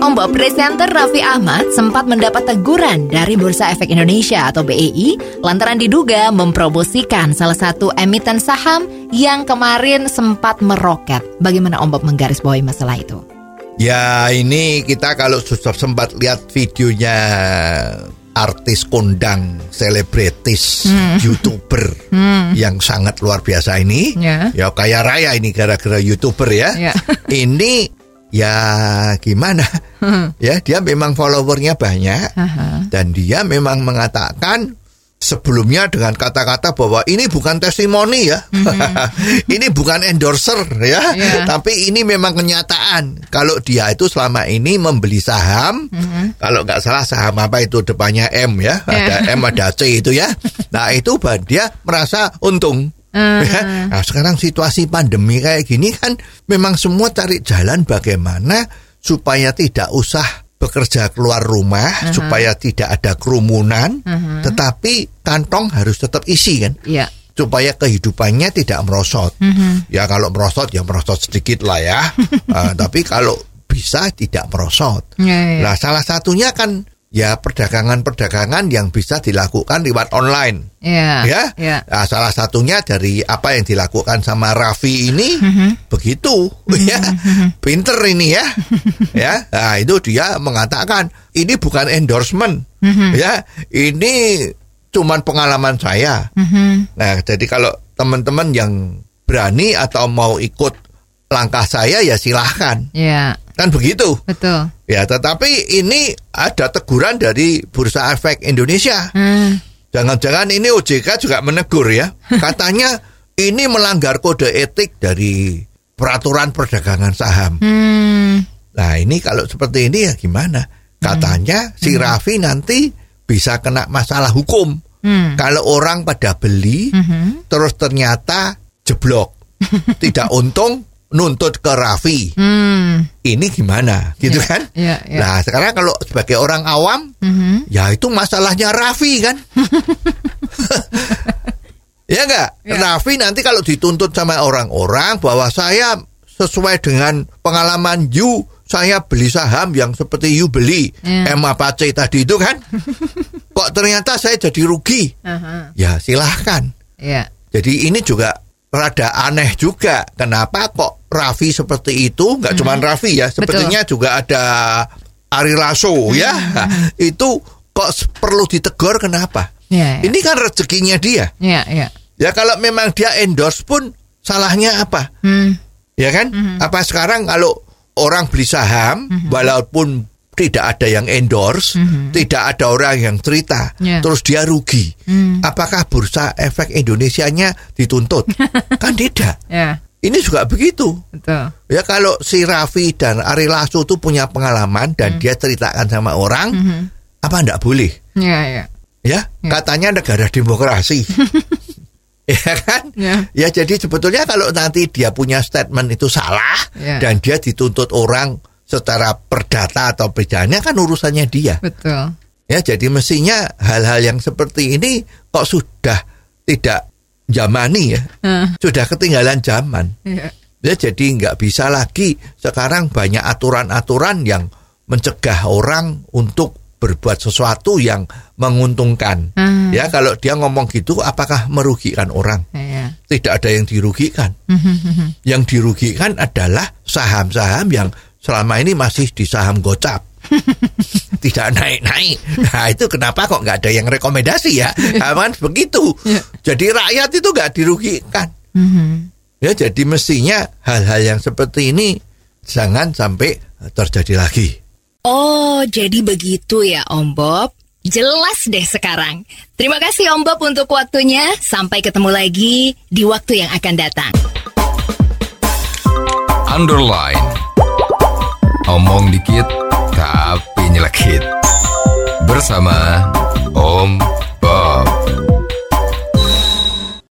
Om Bob presenter Raffi Ahmad sempat mendapat teguran dari Bursa Efek Indonesia atau BEI lantaran diduga mempromosikan salah satu emiten saham yang kemarin sempat meroket. Bagaimana Om Bob menggarisbawahi masalah itu? Ya ini kita kalau sudah sempat lihat videonya artis kondang, selebritis, youtuber yang sangat luar biasa ini, Ya. ya kaya raya ini gara-gara youtuber ya. Ya. ini ya gimana? ya dia memang followernya banyak Aha. dan dia memang mengatakan sebelumnya dengan kata-kata bahwa ini bukan testimoni ya, ini bukan endorser ya, Ya. tapi ini memang kenyataan. Kalau dia itu selama ini membeli saham, kalau nggak salah saham apa itu depannya M ya, ada M ada C itu ya. Nah itu dia merasa untung. Ya. Nah sekarang situasi pandemi kayak gini kan memang semua cari jalan bagaimana supaya tidak usah bekerja keluar rumah supaya tidak ada kerumunan tetapi kantong harus tetap isi kan? Iya. supaya kehidupannya tidak merosot. Ya kalau merosot ya merosot sedikit lah ya. Ah, tapi kalau bisa tidak merosot. Ya, ya. Nah, salah satunya kan ya perdagangan-perdagangan yang bisa dilakukan lewat online. Iya. Ya, Ya. Nah, salah satunya dari apa yang dilakukan sama Raffi ini begitu, ya, pinter ini ya, ya. Nah, itu dia mengatakan ini bukan endorsement, ya, ini cuman pengalaman saya. Nah, jadi kalau teman-teman yang berani atau mau ikut langkah saya ya silahkan, Iya. kan begitu. Betul. Ya, tetapi ini ada teguran dari Bursa Efek Indonesia. Hmm. Jangan-jangan ini OJK juga menegur ya. Katanya ini melanggar kode etik dari peraturan perdagangan saham. Hmm. Nah, ini kalau seperti ini ya gimana? Katanya si Raffi nanti bisa kena masalah hukum. Hmm. Kalau orang pada beli Mhm. terus ternyata jeblok. Tidak untung nuntut ke Raffi. Hmm. Ini gimana? Gitu Ya, kan? ya, ya. Nah, sekarang kalau sebagai orang awam Mhm. Ya itu masalahnya Raffi kan Ya enggak Ya. Raffi nanti kalau dituntut sama orang-orang Bahwa saya sesuai dengan pengalaman you Saya beli saham yang seperti you beli Ya. M apa C tadi itu kan Kok ternyata saya jadi rugi Aha. Ya silahkan Iya. Jadi ini juga rada aneh juga. Kenapa kok Raffi seperti itu? Nggak cuma Raffi ya, sepertinya juga ada Ari Lasso ya. Itu kok perlu ditegur kenapa? Iya. Ini kan rezekinya dia. Iya, iya. Ya kalau memang dia endorse pun salahnya apa? Hmm. Ya kan? Apa sekarang kalau orang beli saham walaupun tidak ada yang endorse, tidak ada orang yang cerita, Ya. terus dia rugi. Apakah bursa efek Indonesianya dituntut? kan tidak. Ya, Ini juga begitu. betul. Ya kalau si Raffi dan Ari Lasso itu punya pengalaman dan dia ceritakan sama orang, apa enggak boleh? Iya, iya. Ya, katanya negara demokrasi. ya kan? Ya. Ya jadi sebetulnya kalau nanti dia punya statement itu salah Ya. dan dia dituntut orang secara perdata atau pidana kan urusannya dia. Betul. Ya jadi mestinya hal-hal yang seperti ini kok sudah tidak zamani ya. Ah, Sudah ketinggalan zaman. Iya. Ya jadi nggak bisa lagi sekarang banyak aturan-aturan yang mencegah orang untuk berbuat sesuatu yang menguntungkan. Hmm. Ya kalau dia ngomong gitu apakah merugikan orang? Iya. Tidak ada yang dirugikan. Yang dirugikan adalah saham-saham yang selama ini masih di saham gocap. Tidak naik-naik. Nah itu kenapa kok nggak ada yang rekomendasi ya? Aman begitu. Ya. Jadi rakyat itu nggak dirugikan. Mhm. Ya jadi mestinya hal-hal yang seperti ini jangan sampai terjadi lagi. Oh, jadi begitu ya Om Bob. Jelas deh sekarang. Terima kasih Om Bob untuk waktunya. Sampai ketemu lagi di waktu yang akan datang. Underline. Omong dikit tapi nyelekit. Bersama Om.